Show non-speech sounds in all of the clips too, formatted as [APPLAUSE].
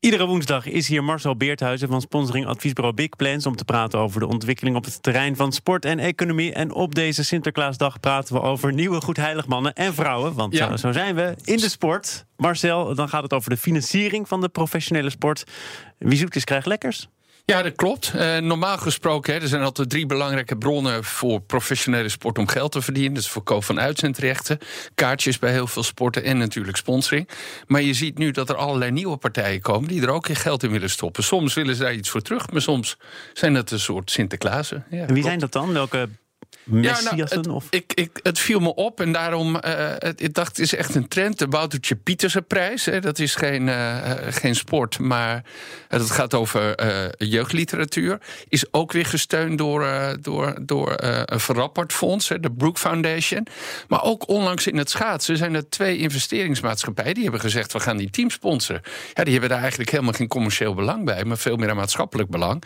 Iedere woensdag is hier Marcel Beerthuizen van sponsoring adviesbureau Big Plans om te praten over de ontwikkeling op het terrein van sport en economie. En op deze Sinterklaasdag praten we over nieuwe goedheiligmannen en vrouwen, want Ja. zo, zo zijn we in de sport. Marcel, dan gaat het over de financiering van de professionele sport. Wie zoekt is krijgt lekkers. Ja, dat klopt. Eh, normaal gesproken, hè, er zijn altijd drie belangrijke bronnen voor professionele sport om geld te verdienen. Dat is verkoop van uitzendrechten, kaartjes bij heel veel sporten en natuurlijk sponsoring. Maar je ziet nu dat er allerlei nieuwe partijen komen die er ook in geld in willen stoppen. Soms willen ze daar iets voor terug, maar soms zijn het een soort Sinterklaasen. Ja, En wie klopt. zijn dat dan? Welke Ja, nou, het, of? ik, ik, het viel me op en daarom, eh, het, ik dacht, het is echt een trend. De Woutertje Pieterse prijs, hè, dat is geen, eh, eh, geen sport, maar dat gaat over jeugdliteratuur. Is ook weer gesteund door, door, door een Verrappert Fonds, hè, de Brook Foundation. Maar ook onlangs in het schaatsen zijn er twee investeringsmaatschappijen... die hebben gezegd, we gaan die team sponsoren. Ja, die hebben daar eigenlijk helemaal geen commercieel belang bij... maar veel meer een maatschappelijk belang.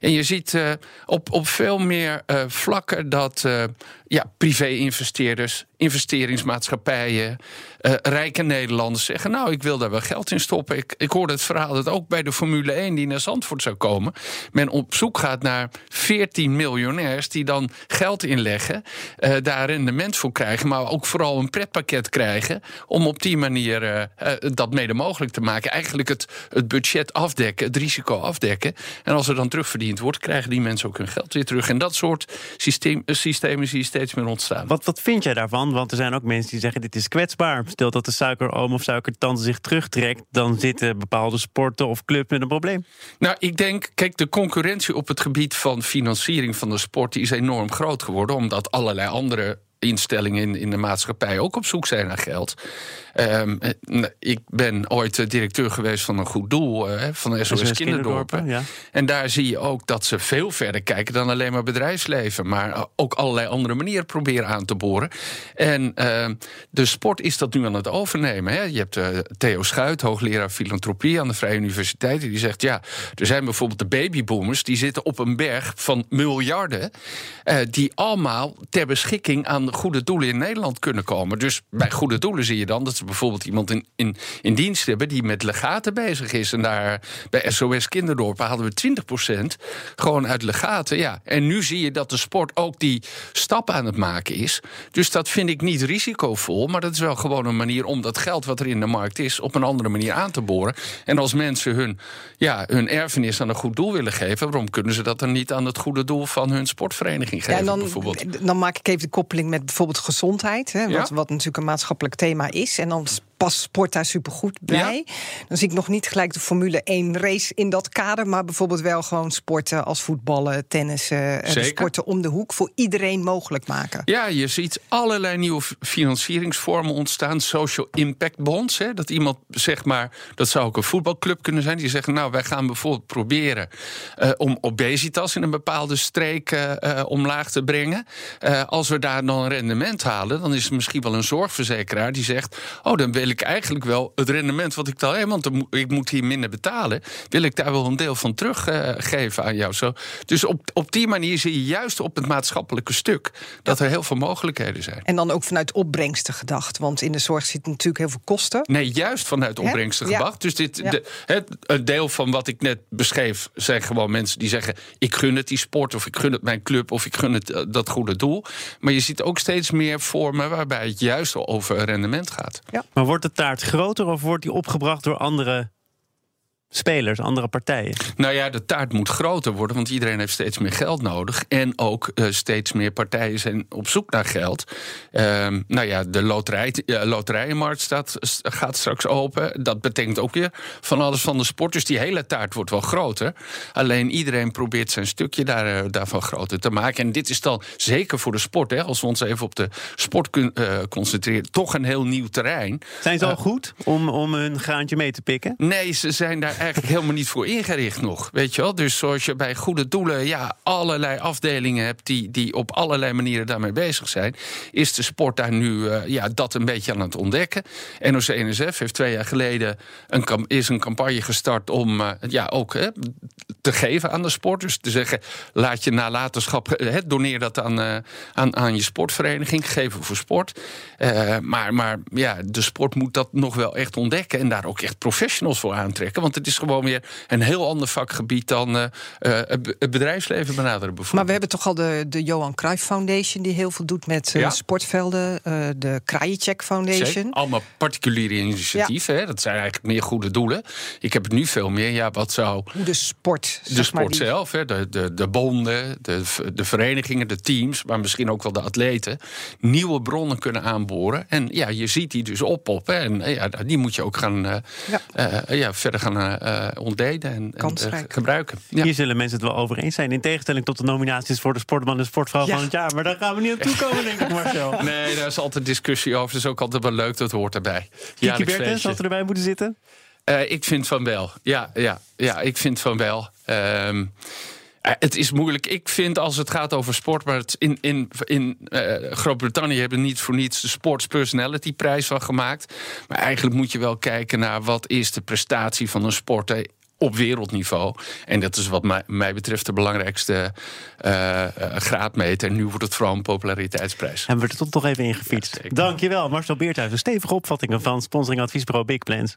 En je ziet op, op veel meer vlakken dat eh, ja, privé-investeerders, investeringsmaatschappijen, eh, rijke Nederlanders zeggen: Nou, ik wil daar wel geld in stoppen. Ik, ik hoorde het verhaal dat ook bij de Formule 1 die naar Zandvoort zou komen, men op zoek gaat naar 14 miljonairs die dan geld inleggen, eh, daar rendement voor krijgen, maar ook vooral een pretpakket krijgen om op die manier dat mede mogelijk te maken. Eigenlijk het, het budget afdekken, het risico afdekken. En als er dan terugverdiend wordt, krijgen die mensen ook hun geld weer terug. En dat soort systeem, systemen zie je steeds meer ontstaan. Wat, wat vind jij daarvan? Want er zijn ook mensen die zeggen: dit is kwetsbaar. Stel dat de suikeroom of suikertante zich terugtrekt, dan zitten bepaalde sporten of clubs met een probleem. Nou, ik denk, kijk, de concurrentie op het gebied van financiering van de sport die is enorm groot geworden, omdat allerlei andere instellingen in, in de maatschappij ook op zoek zijn naar geld. Ehm, eh, ik ben ooit eh, directeur geweest van een goed doel eh, van de SOS, SOS Kinderdorpen. Kinderdorpen, ja. En daar zie je ook dat ze veel verder kijken dan alleen maar bedrijfsleven, maar ook allerlei andere manieren proberen aan te boren. En ehm, de sport is dat nu aan het overnemen. Hè. Je hebt Theo Schuit, hoogleraar filantropie aan de Vrije Universiteit, die zegt: ja, er zijn bijvoorbeeld de babyboomers die zitten op een berg van miljarden, die allemaal ter beschikking aan goede doelen in Nederland kunnen komen. Dus bij goede doelen zie je dan dat ze bijvoorbeeld iemand in, in, in dienst hebben die met legaten bezig is. En daar bij SOS Kinderdorpen hadden we 20% gewoon uit legaten. Ja. En nu zie je dat de sport ook die stap aan het maken is. Dus dat vind ik niet risicovol, maar dat is wel gewoon een manier om dat geld wat er in de markt is op een andere manier aan te boren. En als mensen hun, ja, hun erfenis aan een goed doel willen geven, waarom kunnen ze dat dan niet aan het goede doel van hun sportvereniging geven? Ja, en dan, bijvoorbeeld? dan maak ik even de koppeling met bijvoorbeeld gezondheid. Hè, wat, Ja. wat natuurlijk een maatschappelijk thema is. En dan past sport daar supergoed bij. Dan zie ik nog niet gelijk de Formule 1 race in dat kader. Maar bijvoorbeeld wel gewoon sporten als voetballen, tennissen. en Zeker. sporten om de hoek voor iedereen mogelijk maken. Ja, je ziet allerlei nieuwe financieringsvormen ontstaan. Social impact bonds. Hè, dat iemand zeg maar, dat zou ook een voetbalclub kunnen zijn. Die zeggen, nou, wij gaan bijvoorbeeld proberen eh, om obesitas in een bepaalde streek eh, eh, omlaag te brengen. Eh, als we daar dan een rendement halen, dan is er misschien wel een zorgverzekeraar die zegt: Oh, dan wil ik eigenlijk wel het rendement wat ik dan heb, want ik moet hier minder betalen. Wil ik daar wel een deel van teruggeven aan jou? Zo. Dus op, op die manier zie je juist op het maatschappelijke stuk dat er heel veel mogelijkheden zijn. En dan ook vanuit opbrengsten gedacht. Want in de zorg zitten natuurlijk heel veel kosten. Nee, juist vanuit opbrengsten Ja. gebracht. Dus dit, Ja. de, het, een deel van wat ik net beschreef, zijn gewoon mensen die zeggen: ik gun het die sport, of ik gun het mijn club, of ik gun het eh, dat goede doel. Maar je ziet ook steeds meer vormen waarbij het juist over rendement gaat. Maar wordt de taart groter of wordt die opgebracht door andere spelers, andere partijen? Nou ja, de taart moet groter worden, want iedereen heeft steeds meer geld nodig. En ook eh, steeds meer partijen zijn op zoek naar geld. Ehm, nou ja, de loterij, eh, loterijenmarkt staat, gaat straks open. Dat betekent ook weer van alles van de sport. Dus die hele taart wordt wel groter. Alleen iedereen probeert zijn stukje daar, eh, daarvan groter te maken. En dit is dan zeker voor de sport, hè, als we ons even op de sport kun- concentreren, toch een heel nieuw terrein. Zijn ze al goed om, om hun graantje mee te pikken? Nee, ze zijn daar eigenlijk helemaal niet voor ingericht nog. Weet je wel? Dus zoals je bij goede doelen ja, allerlei afdelingen hebt die, die op allerlei manieren daarmee bezig zijn, is de sport daar nu uh, ja, dat een beetje aan het ontdekken. NOC-NSF heeft twee jaar geleden een, is een campagne gestart om uh, ja, ook hè, te geven aan de sport. Dus te zeggen, laat je nalatenschap, hè, doneer dat aan, aan, aan je sportvereniging, geven voor sport. maar maar ja, de sport moet dat nog wel echt ontdekken en daar ook echt professionals voor aantrekken. Want het is gewoon weer een heel ander vakgebied dan uh, het bedrijfsleven benaderen. Maar we hebben toch al de, de Johan Cruijff Foundation, die heel veel doet met ja. sportvelden. de Krajicek Foundation. Zeker. Allemaal particuliere initiatieven. Ja. Hè? Dat zijn eigenlijk meer goede doelen. Ik heb het nu veel meer. Ja, wat zou. De sport. De sport zelf, hè? De, de, de bonden, de, de verenigingen, de teams, maar misschien ook wel de atleten. Nieuwe bronnen kunnen aanboren. En ja, je ziet die dus oppoppen. En ja, die moet je ook gaan ja. Uh, ja, verder gaan uh, ontleden en, en gebruiken. Ja. Hier zullen mensen het wel over eens zijn. In tegenstelling tot de nominaties voor de sportman en sportvrouw ja. van het jaar. Maar daar gaan we niet aan toe komen, denk ik, Marcel. [LAUGHS] Nee, daar is altijd discussie over. Dat is ook altijd wel leuk, dat hoort erbij. Kiki Bertens, had er erbij moeten zitten? Uh, ik vind van wel. Ja, ja, ja ik vind van wel. Um, het is moeilijk. Ik vind als het gaat over sport, maar in, in, in uh, Groot-Brittannië hebben niet voor niets de Sports Personality prijs van gemaakt. Maar eigenlijk moet je wel kijken naar wat is de prestatie van een sporter op wereldniveau. En dat is wat mij, mij betreft de belangrijkste uh, graadmeter. En nu wordt het vooral een populariteitsprijs. En we er tot toch even ingefietst. Ja, Dankjewel, Marcel Beerthuizen. Stevige opvattingen van sponsoring adviesbureau Big Plans.